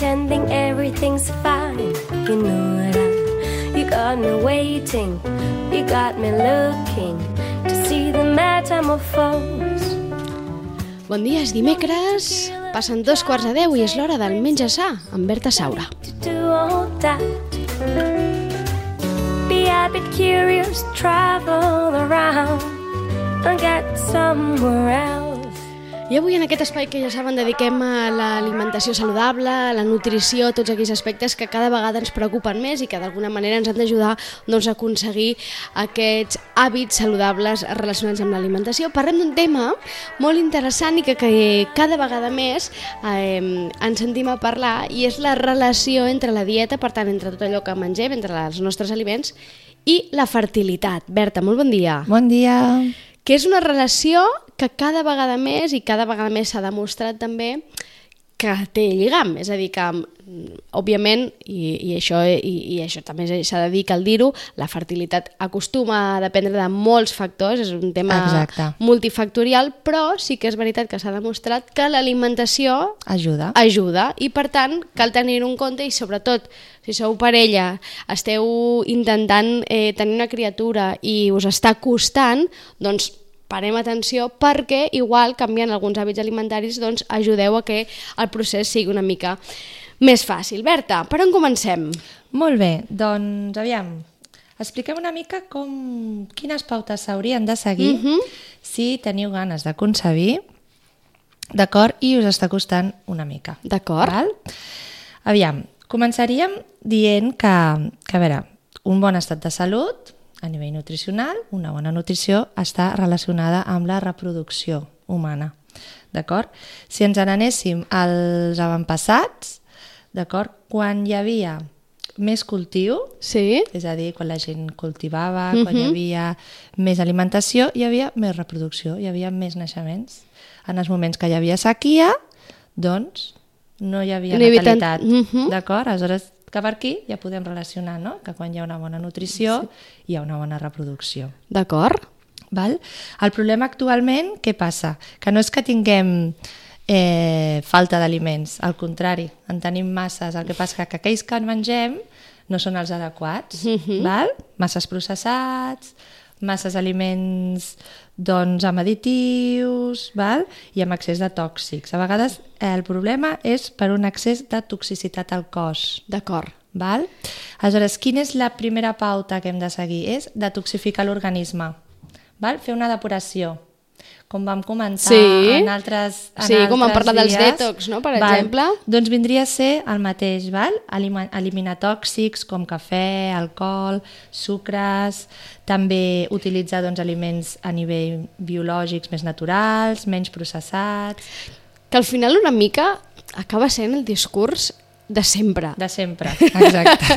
pretending everything's fine. You know that you got me waiting, you got me looking to see the metamorphose. Bon dia, és dimecres, passen dos quarts de deu i és l'hora del menja sa amb Berta Saura. Be a bit curious, travel around and get somewhere else. I avui en aquest espai que ja saben dediquem a l'alimentació saludable, a la nutrició, a tots aquells aspectes que cada vegada ens preocupen més i que d'alguna manera ens han d'ajudar doncs, a aconseguir aquests hàbits saludables relacionats amb l'alimentació. Parlem d'un tema molt interessant i que, que cada vegada més eh, ens sentim a parlar i és la relació entre la dieta, per tant, entre tot allò que mengem, entre els nostres aliments i la fertilitat. Berta, molt bon dia. Bon dia. Que és una relació que cada vegada més i cada vegada més s'ha demostrat també que té lligam, és a dir, que mm, òbviament, i, i, això, i, i això també s'ha de dir que al dir-ho, la fertilitat acostuma a dependre de molts factors, és un tema Exacte. multifactorial, però sí que és veritat que s'ha demostrat que l'alimentació Ajuda. ajuda i per tant cal tenir-ho en compte i sobretot si sou parella, esteu intentant eh, tenir una criatura i us està costant, doncs parem atenció perquè igual canviant alguns hàbits alimentaris doncs ajudeu a que el procés sigui una mica més fàcil. Berta, per on comencem? Molt bé, doncs aviam, expliquem una mica com, quines pautes s'haurien de seguir Mhm. si teniu ganes de concebir, d'acord, i us està costant una mica. D'acord. Aviam, començaríem dient que, que, a veure, un bon estat de salut a nivell nutricional, una bona nutrició està relacionada amb la reproducció humana. D'acord? Si ens n'anéssim als avantpassats, d'acord? Quan hi havia més cultiu, Sí? és a dir, quan la gent cultivava, quan hi havia més alimentació, hi havia més reproducció, hi havia més naixements. En els moments que hi havia sequia, doncs no hi havia natalitat. Mhm. D'acord? Aleshores, que per aquí ja podem relacionar, no? Que quan hi ha una bona nutrició, hi ha una bona reproducció. D'acord. Val? El problema actualment, què passa? Que no és que tinguem eh, falta d'aliments, al contrari, en tenim masses. El que passa que aquells que en mengem no són els adequats. val? Masses processats, masses aliments doncs, amb additius val? i amb excés de tòxics. A vegades eh, el problema és per un excés de toxicitat al cos. D'acord. Val? Aleshores, quina és la primera pauta que hem de seguir? És detoxificar l'organisme. Val? Fer una depuració. Com vam comentar Sí. en altres en Sí, com vam altres parlar dels dies. detox, no? Per Val? exemple. Doncs vindria a ser el mateix, val? Elima- eliminar tòxics com cafè, alcohol, sucres, també utilitzar doncs, aliments a nivell biològics més naturals, menys processats, Que al final una mica acaba sent el discurs de sempre. de sempre, exacte.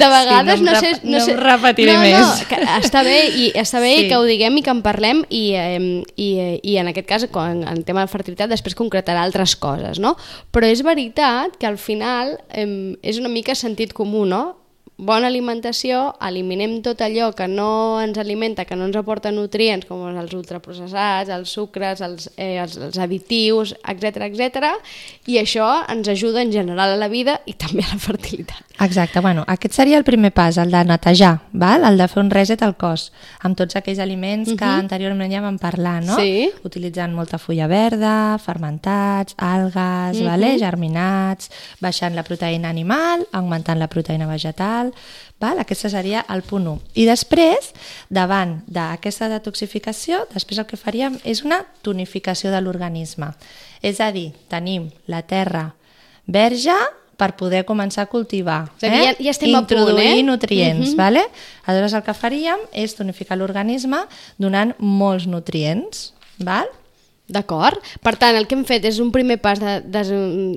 De vegades Sí, no no, sé... rep- no em repetiré no, més. No, que està bé, i està bé Sí. que ho diguem i que en parlem i, eh, i, i en aquest cas, quan, en el tema de fertilitat, després concretarà altres coses, no? Però és veritat que al final eh, és una mica sentit comú, no? Bona alimentació, eliminem tot allò que no ens alimenta, que no ens aporta nutrients, com els ultraprocessats, els sucres, els, eh, els, els additius, etc etc. i això ens ajuda en general a la vida i també a la fertilitat. Exacte, bueno, aquest seria el primer pas, el de netejar, val? el de fer un reset al cos, amb tots aquells aliments que anteriorment ja vam parlar, no? Sí. Utilitzant molta fulla verda, fermentats, algues, vale? germinats, baixant la proteïna animal, augmentant la proteïna vegetal, val? aquest seria el punt 1. I després, davant d'aquesta detoxificació, després el que faríem és una tonificació de l'organisme. És a dir, tenim la terra verge per poder començar a cultivar. És a dir, ja- ja estem a punt, Introduir eh? nutrients, Mhm. vale? Aleshores el que faríem és tonificar l'organisme donant molts nutrients, val? D'acord? Per tant, el que hem fet és un primer pas de, de,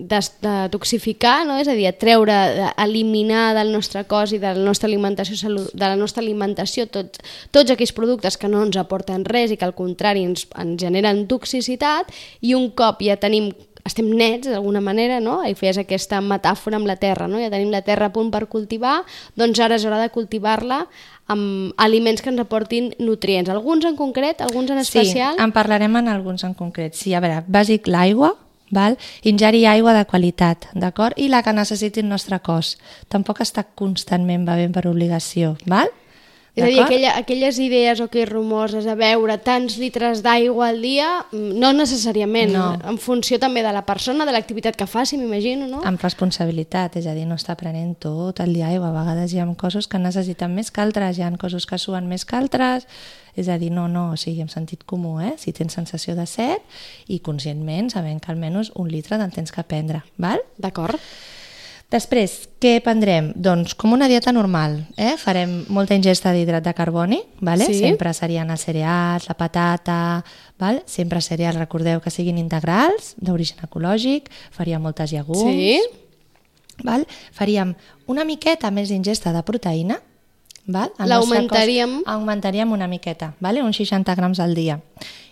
de, de toxificar, no? és a dir, treure, de- eliminar del nostre cos i de la nostra alimentació, de la nostra alimentació tot, tots aquells productes que no ens aporten res i que al contrari ens, ens generen toxicitat i un cop ja tenim estem nets d'alguna manera, no? I feies aquesta metàfora amb la terra, no? Ja tenim la terra a punt per cultivar, doncs ara és hora de cultivar-la amb aliments que ens aportin nutrients. Alguns en concret, alguns en especial? Sí, en parlarem en alguns en concret. Sí, a veure, bàsic l'aigua, val? ingerir aigua de qualitat, d'acord? I la que necessiti el nostre cos. Tampoc està constantment bevent per obligació, val? És a dir, aquella, aquelles idees o aquells rumors a beure tants litres d'aigua al dia, mm, no necessàriament, No. en funció també de la persona, de l'activitat que faci, m'imagino, no? Amb responsabilitat, és a dir, no està prenent tot el dia aigua. A vegades hi ha coses que necessiten més que altres, hi ha coses que suen més que altres, és a dir, no, no, o sigui, amb sentit comú, eh? Si tens sensació de set i conscientment sabent que almenys un litre te'n tens que prendre, val? D'acord. Després, què prendrem? Doncs com una dieta normal, eh? farem molta ingesta d'hidrat de carboni, vale? Sí. sempre serien els cereals, la patata, val? sempre cereals, recordeu que siguin integrals, d'origen ecològic, faríem moltes llegums, Sí. val? faríem una miqueta més d'ingesta de proteïna, L'augmentaríem. Augmentaríem una miqueta, vale? uns 60 grams al dia.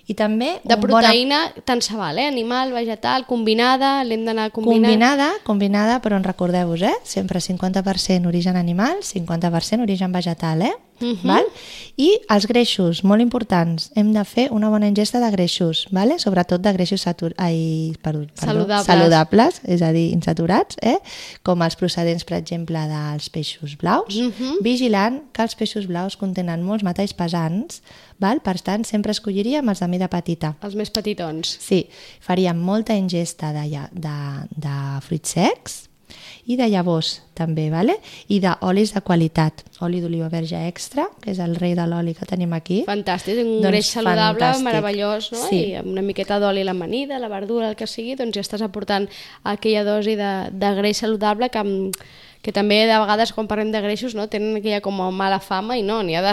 I també De proteïna, tant se val, eh? Animal, vegetal, combinada, l'hem d'anar combinant. Combinada, combinada, però en recordeu-vos, eh? Sempre 50% origen animal, 50% origen vegetal, eh? Mhm. val? I els greixos, molt importants. Hem de fer una bona ingesta de greixos, vale? sobretot de greixos satur... Ai, perdó, perdó, Saludables. saludables, és a dir, insaturats, eh? com els procedents, per exemple, dels peixos blaus, Mhm. vigilant que els peixos blaus contenen molts metalls pesants, val? per tant, sempre escolliríem els de mida petita. Els més petitons. Sí, faríem molta ingesta de, de, de fruits secs i de llavors també, vale? i d'olis de qualitat. Oli d'oliva verge extra, que és el rei de l'oli que tenim aquí. Fantàstic, un Doncs greix saludable, fantàstic. meravellós, no? Sí. I amb una miqueta d'oli a l'amanida, la verdura, el que sigui, doncs ja estàs aportant aquella dosi de, de greix saludable que, mm, que també de vegades quan parlem de greixos no, tenen aquella com a mala fama i no, n'hi ha, de,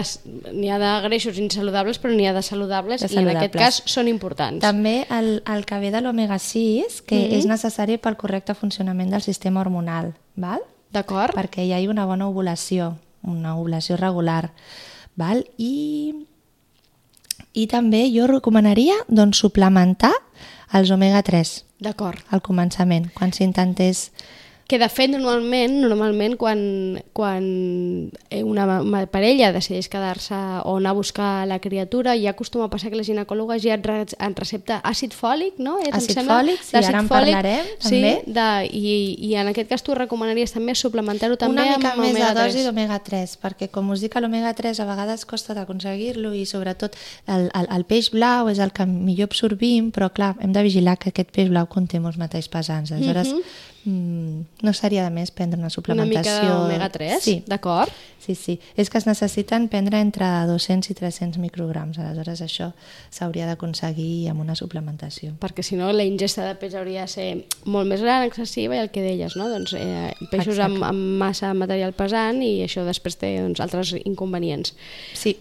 ha de greixos insaludables però n'hi ha de saludables De i en aquest saludables. cas són importants. També el, el que ve de l'omega-6, que Mhm. és necessari pel correcte funcionament del sistema hormonal, val? D'acord? perquè hi hagi una bona ovulació, una ovulació regular. Val? I, I també jo recomanaria doncs, suplementar els omega-3 D'acord. al començament, quan s'intentés... Que de fet, normalment, normalment quan, quan eh, una, una parella decideix quedar-se o anar a buscar la criatura, ja acostuma a passar que la ginecòloga ja et, re, et recepta àcid fòlic, no? És, em Àcid sembla? fòlic, sí, ara en fòlic, parlarem, sí, també. De, i, I en aquest cas tu recomanaries també suplementar-ho també una mica amb més de omega-3. dosi d'omega-3, perquè com us dic, l'omega-3 a vegades costa d'aconseguir-lo i sobretot el, el, el peix blau és el que millor absorbim, però clar, hem de vigilar que aquest peix blau conté molts metalls pesants. Aleshores, mm, no seria de més prendre una Una suplementació... mica d'omega-3, Sí, d'acord? Sí, sí. És que es necessiten prendre entre 200 i 300 micrograms. Aleshores, això s'hauria d'aconseguir amb una suplementació. perquè si no la ingesta de peix hauria de ser molt més gran, excessiva i el que deies, no? doncs, eh, peixos amb, amb massa material pesant i això després té doncs, altres inconvenients. Sí.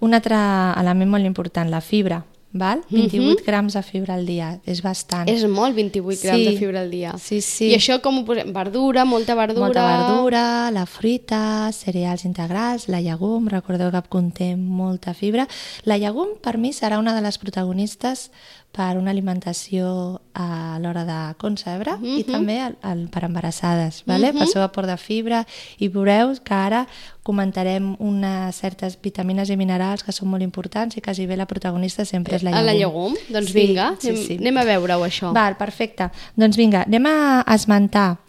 Un altre element molt important, la fibra. Val? 28 grams de fibra al dia. És bastant. És molt 28 grams Sí. de fibra al dia. Sí, sí. I això com ho posem? Verdura, molta verdura... Molta verdura, la fruita, cereals integrals, la llegum, recordeu que conté molta fibra. La llegum, per mi, serà una de les protagonistes per una alimentació a l'hora de concebre i també el, el, per embarassades, vale? pel seu aport de fibra i veureu que ara comentarem unes certes vitamines i minerals que són molt importants i quasi bé la protagonista sempre és la A llegum. la llegum? Doncs vinga, anem, anem a veure-ho això. Val, perfecte. Doncs vinga, anem a esmentar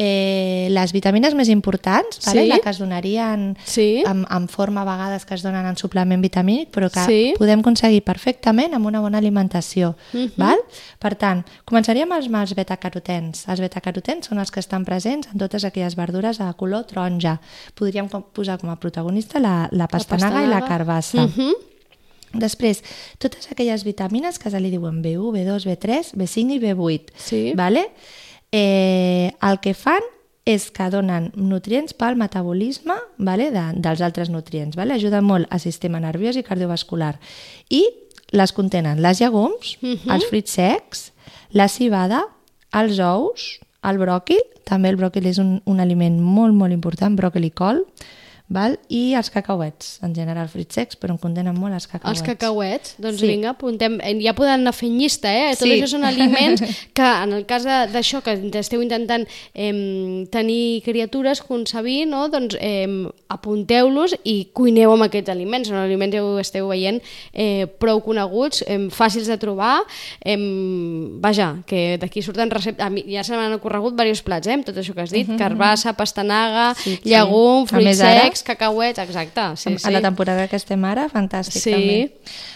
eh, les vitamines més importants, vale? Sí. la que es donarien Sí. en, en forma a vegades que es donen en suplement vitamínic, però que Sí. podem aconseguir perfectament amb una bona alimentació. Mhm. val? Per tant, començaríem amb els betacarotens. Els betacarotens són els que estan presents en totes aquelles verdures de color taronja. Podríem com, posar com a protagonista la, la pastanaga, i la pastanaga. carbassa. Mhm. Després, totes aquelles vitamines que se li diuen B1, B2, B3, B5 i B8. Sí. Vale? Eh, el que fan és que donen nutrients pel metabolisme vale? de, dels altres nutrients. Vale? Ajuden molt al sistema nerviós i cardiovascular. I les contenen les llegums, Mhm. els fruits secs, la cibada, els ous, el bròquil, també el bròquil és un, un aliment molt, molt important, bròquil i col, val? i els cacauets, en general fruits secs, però em contenen molt els cacauets. Els cacauets, doncs Sí. sí. vinga, apuntem. Eh, Ja poden anar fent llista, eh? Tot Sí. això són aliments que, en el cas de- d'això, que esteu intentant eh, tenir criatures, concebir, no? doncs eh, apunteu-los i cuineu amb aquests aliments. Són aliments, ho esteu veient, eh, prou coneguts, eh, fàcils de trobar. Eh, vaja, que d'aquí surten receptes... A mi ja se m'han ocorregut diversos plats, eh? amb tot això que has dit. Carbassa, pastanaga, Sí, sí. llegum, fruits més, secs, cacauets, exacte. Sí, sí. a la temporada que estem ara, fantàstic Sí. també.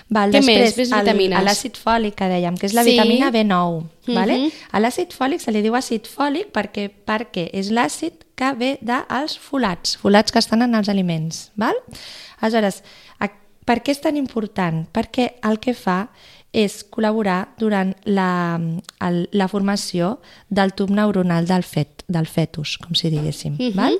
Val, Què més? després, Més el- vitamines. l'àcid fòlic que dèiem, que és la Sí. vitamina B9. vale? Mhm. A l'àcid fòlic se li diu àcid fòlic perquè, perquè és l'àcid que ve dels folats, folats que estan en els aliments. Val? Aleshores, per què és tan important? Perquè el que fa és col·laborar durant la, el, la formació del tub neuronal del, fet, del fetus, com si diguéssim. Mhm. val?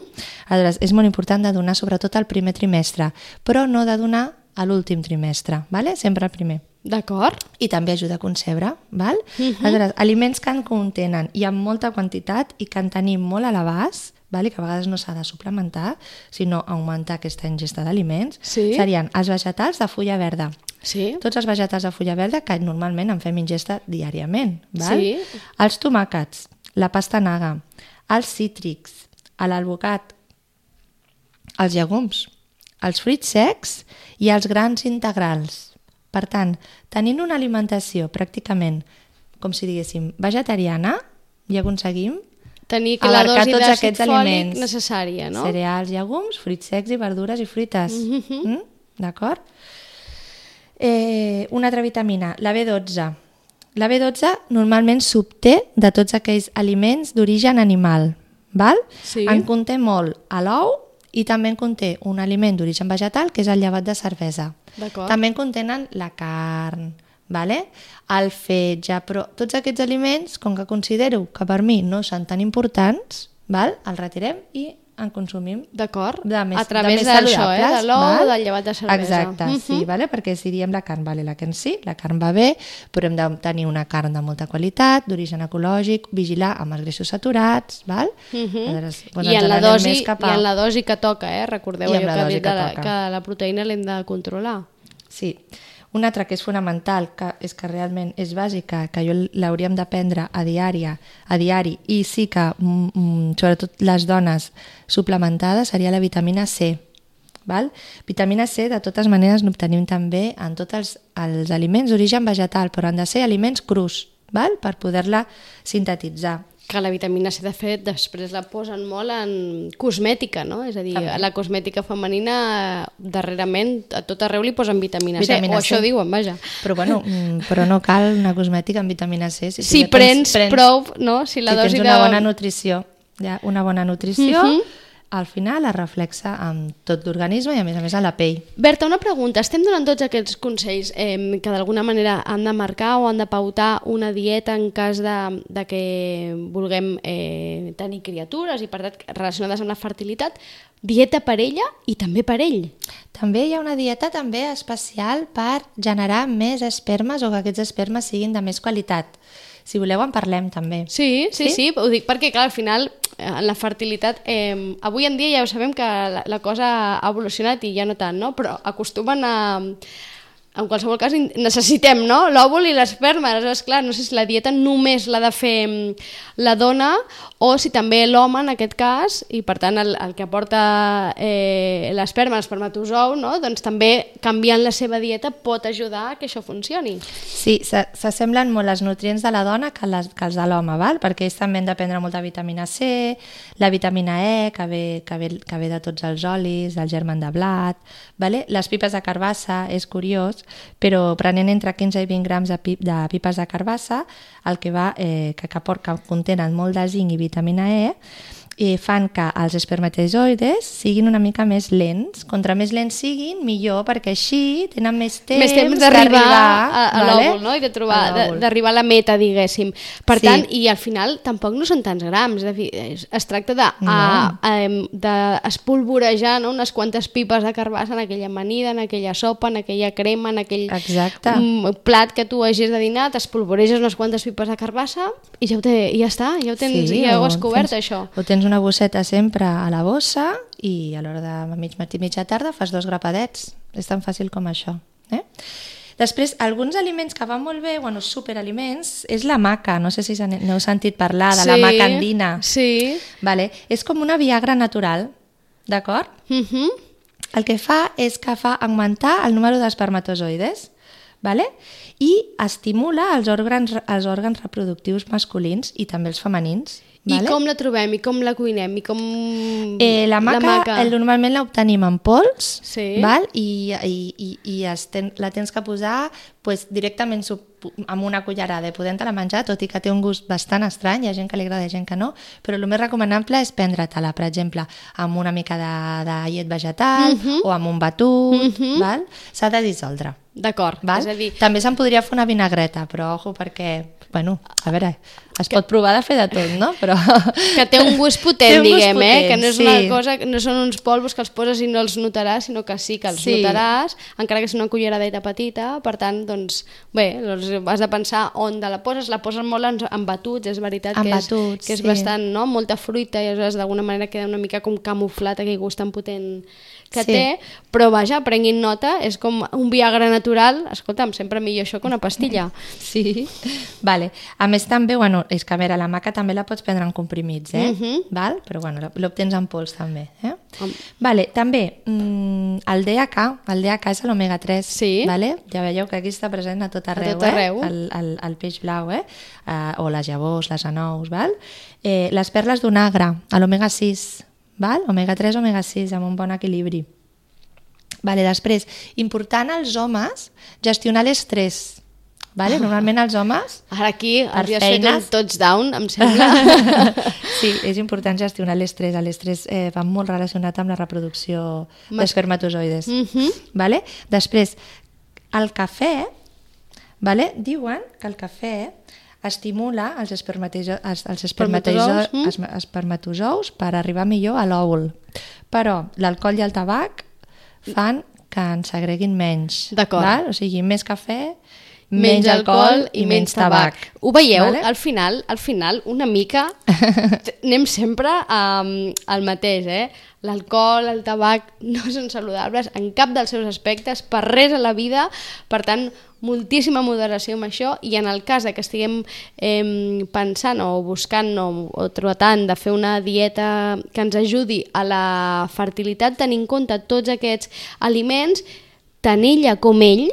Aleshores, és molt important de donar sobretot al primer trimestre, però no de donar a l'últim trimestre, vale? sempre el primer. D'acord. I també ajuda a concebre, val? Mhm. Aleshores, aliments que en contenen i amb molta quantitat i que en tenim molt a l'abast, vale? que a vegades no s'ha de suplementar, sinó augmentar aquesta ingesta d'aliments, Sí. serien els vegetals de fulla verda. Sí. Tots els vegetals de fulla verda que normalment en fem ingesta diàriament. Val? Sí. Els tomàquets, la pastanaga, els cítrics, l'alvocat, els llegums, els fruits secs i els grans integrals. Per tant, tenint una alimentació pràcticament, com si diguéssim, vegetariana, ja aconseguim Tenir que la dosi tots aquests aliments. necessària, no? Cereals, llegums, fruits secs i verdures i fruites. Mhm. mm? D'acord? Eh, una altra vitamina, la B12. La B12 normalment s'obté de tots aquells aliments d'origen animal. Val? Sí. En conté molt a l'ou i també en conté un aliment d'origen vegetal, que és el llevat de cervesa. També en contenen la carn, vale? el fetge, però tots aquests aliments, com que considero que per mi no són tan importants, val? els retirem i en consumim D'acord. de més, a través d'això, eh? de l'ou, del llevat de cervesa. Exacte, Mhm. sí, vale? perquè si diem la carn, vale, la carn sí, la carn va bé, però hem de tenir una carn de molta qualitat, d'origen ecològic, vigilar amb els greixos saturats, val? Mhm. Aleshores, doncs I, en la dosi, cap I a- en la dosi que toca, eh? Recordeu I allò que, que de la, que la proteïna l'hem de controlar. Sí. Una altra que és fonamental, que és que realment és bàsica, que jo l'hauríem d'aprendre a diària, a diari, i sí que, mm, mm, sobretot les dones suplementades, seria la vitamina C. Val? Vitamina C, de totes maneres, n'obtenim també en tots els, els aliments d'origen vegetal, però han de ser aliments crus, val? per poder-la sintetitzar. Que la vitamina C, de fet, després la posen molt en cosmètica, no? És a dir, a la cosmètica femenina, darrerament, a tot arreu li posen vitamina, Vitamina C, o C. això diuen, vaja. Però, bueno, mm, però no cal una cosmètica amb vitamina C. Si, Si ja prens, prou, no? Si la si dosi tens una de... bona nutrició, ja, una bona nutrició, Mhm. Al final es reflexa en tot l'organisme i a més a més a la pell. Berta, una pregunta. Estem donant tots aquests consells eh, que d'alguna manera han de marcar o han de pautar una dieta en cas de, de que vulguem eh, tenir criatures i per tant relacionades amb la fertilitat, dieta per ella i també per ell. També hi ha una dieta també especial per generar més espermes o que aquests espermes siguin de més qualitat. Si voleu en parlem també. Sí, sí, sí, Sí? ho dic perquè, clar, al final, eh, en la fertilitat, eh, avui en dia ja ho sabem que la, la cosa ha evolucionat i ja no tant, no? Però acostumen a... En qualsevol cas, necessitem no? l'òvul i l'esperma. Aleshores, clar, no sé si la dieta només l'ha de fer mm, la dona o si també l'home, en aquest cas, i per tant el, el que aporta eh, l'esperma, l'espermatozou, no? doncs també canviant la seva dieta pot ajudar que això funcioni. Sí, se- s'assemblen molt els nutrients de la dona que, les, que els de l'home, perquè ells també han de prendre molta vitamina C, la vitamina E, que ve, que ve, que ve de tots els olis, del germen de blat, vale? les pipes de carbassa, és curiós, però prenent entre 15 i 20 grams de, pip, de pipes de carbassa, el que va, eh, que, que, que contenen molt de zinc i vitamina E, i fan que els espermatozoides siguin una mica més lents. Contra més lents siguin, millor, perquè així tenen més temps, més temps d'arribar a, a vale? l'òvul, no? I de trobar, d'arribar a la meta, diguéssim. Per Sí. tant, i al final tampoc no són tants grams, de fi, es, es tracta de, No. a, a, em, de espolvorejar no? unes quantes pipes de carbassa en aquella amanida, en aquella sopa, en aquella crema, en aquell Exacte. mm, plat que tu hagis de dinar, t'espolvoreges unes quantes pipes de carbassa i ja, ho té, i ja està, ja ho tens, ja ho has cobert, tens, això. Ho tens tens una bosseta sempre a la bossa i a l'hora de mig matí, mitja tarda fas dos grapadets. És tan fàcil com això. Eh? Després, alguns aliments que van molt bé, bueno, superaliments, és la maca. No sé si n'heu sentit parlar de la maca andina. Sí. Vale? És com una viagra natural, d'acord? Mm -hmm. El que fa és que fa augmentar el número d'espermatozoides vale? i estimula els òrgans, els òrgans reproductius masculins i també els femenins. Vale? I com la trobem? I com la cuinem? I com... Eh, la maca, la maca. El, normalment l'obtenim en pols Sí. val? i, i, i, i ten, la tens que posar pues, directament sub, amb una cullerada i podent-te-la menjar, tot i que té un gust bastant estrany, hi ha gent que li agrada i gent que no, però el més recomanable és prendre-te-la, per exemple, amb una mica de, de llet vegetal Mhm. o amb un batut, val? s'ha de dissoldre. D'acord. És a dir, També se'n podria fer una vinagreta, però ojo perquè, bueno, a veure, es pot provar de fer de tot, no? Però... que té un gust potent, un gust diguem, eh? potent, Que no és sí. una cosa, no són uns polvos que els poses i no els notaràs, sinó que sí que els Sí. notaràs, encara que és una culleradeta petita, per tant, doncs, bé, doncs has de pensar on te la poses, la poses molt en, en batuts, és veritat En que és, batuts, que és sí. bastant, no?, molta fruita i aleshores d'alguna manera queda una mica com camuflat aquell gust tan potent que Sí. té, però vaja, prenguin nota, és com un viagra natural, escolta'm, sempre millor això que una pastilla. Sí, vale. A més també, bueno, és que a veure, la maca també la pots prendre en comprimits, eh? Mhm. Val? Però bueno, l'obtens en pols també, eh? Home. Vale, també, mm, el DHA, el DHA és l'omega 3, Sí. vale? Ja veieu que aquí està present a tot arreu, tot arreu. eh? El, el, el peix blau, eh? Uh, o les llavors, les anous, val? Eh, les perles d'un agre, a l'omega 6, val? Omega 3, omega 6, amb un bon equilibri. Vale, després, important als homes gestionar l'estrès. Vale? Normalment els homes Ara aquí Per havies fet un feines. touchdown, em sembla. sí, és important gestionar l'estrès. L'estrès eh, va molt relacionat amb la reproducció d'espermatozoides. Mhm. vale? Després, el cafè, vale? diuen que el cafè estimula els, espermatozous, els, els espermatozous, Espermatozous, mm. espermatozous per arribar millor a l'òvul. Però l'alcohol i el tabac fan que ens segreguin menys. D'acord. O sigui, més cafè, menys alcohol i menys tabac. Ho veieu? Vale? Al final, al final, una mica anem sempre um, al mateix, eh? L'alcohol, el tabac no són saludables en cap dels seus aspectes, per res a la vida, per tant, moltíssima moderació amb això i en el cas de que estiguem eh, pensant o buscant o, o tratant de fer una dieta que ens ajudi a la fertilitat, tenint en compte tots aquests aliments, tant ella com ell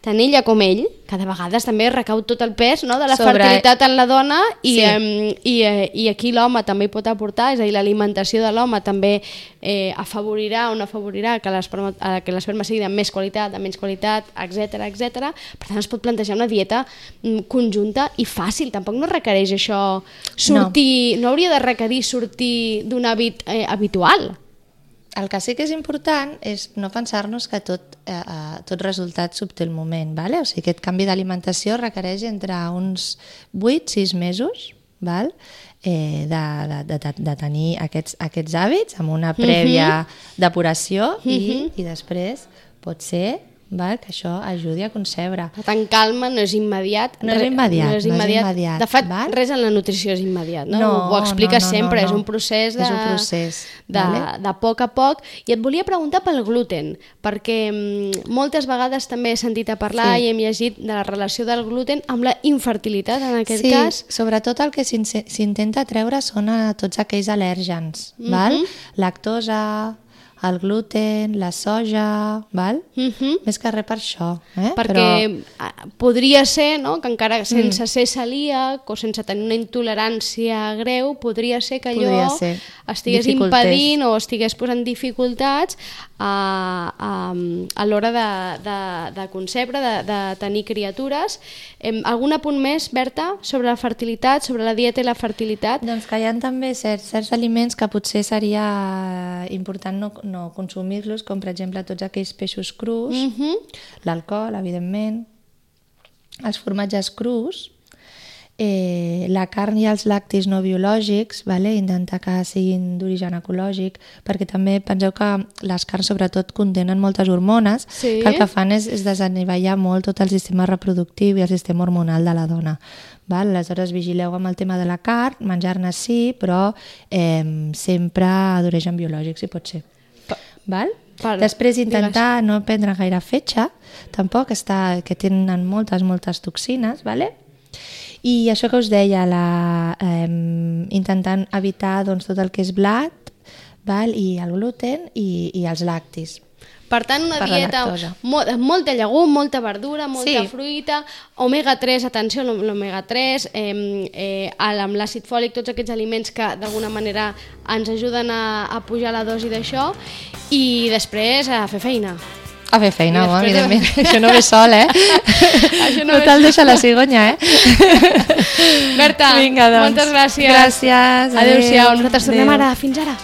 tant ella com ell, que de vegades també recau tot el pes no, de la Sobre- fertilitat en la dona i, Sí. eh, i, eh, i aquí l'home també hi pot aportar, és a dir, l'alimentació de l'home també eh, afavorirà o no afavorirà que l'esperma eh, sigui de més qualitat, de menys qualitat, etc etc. Per tant, es pot plantejar una dieta mm, conjunta i fàcil, tampoc no requereix això sortir, no, no hauria de requerir sortir d'un hàbit eh, habitual. El que sí que és important és no pensar-nos que tot, eh, eh, tot resultat s'obté el moment. Vale? O sigui, aquest canvi d'alimentació requereix entre uns 8-6 mesos val? Eh, de, de, de, de, tenir aquests, aquests hàbits amb una prèvia depuració i, i després pot ser val? que això ajudi a concebre. Per tant, calma, no és immediat. No és immediat, no és no és immediat. immediat, De fet, val? res en la nutrició és immediat, no? No, Ho expliques no, no, sempre, no, és no. un procés de, És un procés, de, vale? de poc a poc. I et volia preguntar pel gluten, perquè mm, moltes vegades també he sentit a parlar Sí. i hem llegit de la relació del gluten amb la infertilitat, en aquest sí, cas. sobretot el que s'in- s'intenta treure són a tots aquells al·lèrgens, val? lactosa, el gluten, la soja, val? Mhm. Més que res per això. Eh? perquè ah, podria ser no, que encara sense ser celíac o sense tenir una intolerància greu, podria ser que allò Podria ser. estigués impedint o estigués posant dificultats a, a, a l'hora de, de, de concebre, de, de tenir criatures. Em, algun apunt més, Berta, sobre la fertilitat, sobre la dieta i la fertilitat? Doncs que hi ha també certs, certs aliments que potser seria important no, no consumir-los, com per exemple tots aquells peixos crus, Mhm. l'alcohol, evidentment, els formatges crus, eh, la carn i els lactis no biològics, vale? intentar que siguin d'origen ecològic, perquè també penseu que les carns sobretot contenen moltes hormones Sí. que el que fan és, és desanivellar molt tot el sistema reproductiu i el sistema hormonal de la dona. Val? Aleshores vigileu amb el tema de la carn, menjar-ne sí, però eh, sempre d'origen biològic, si pot ser. Val? Per- Després intentar no prendre gaire fetge, tampoc està, que tenen moltes, moltes toxines, vale? I això que us deia, la, eh, intentant evitar doncs, tot el que és blat val? i el gluten i, i els lactis. Per tant, una Per dieta molt, amb molta llegum, molta verdura, molta Sí. fruita, omega-3, atenció, l'om- l'omega-3, eh, eh, amb l'àcid fòlic, tots aquests aliments que d'alguna manera ens ajuden a, a pujar la dosi d'això i després a fer feina. A fer feina, home, després de- evidentment. Això no ve sol, eh? Això no no te'l deixa la cigonya, eh? Berta, Vinga, doncs. moltes gràcies. Gràcies, Adéu-siau, adéu. nosaltres tornem ara. Fins ara.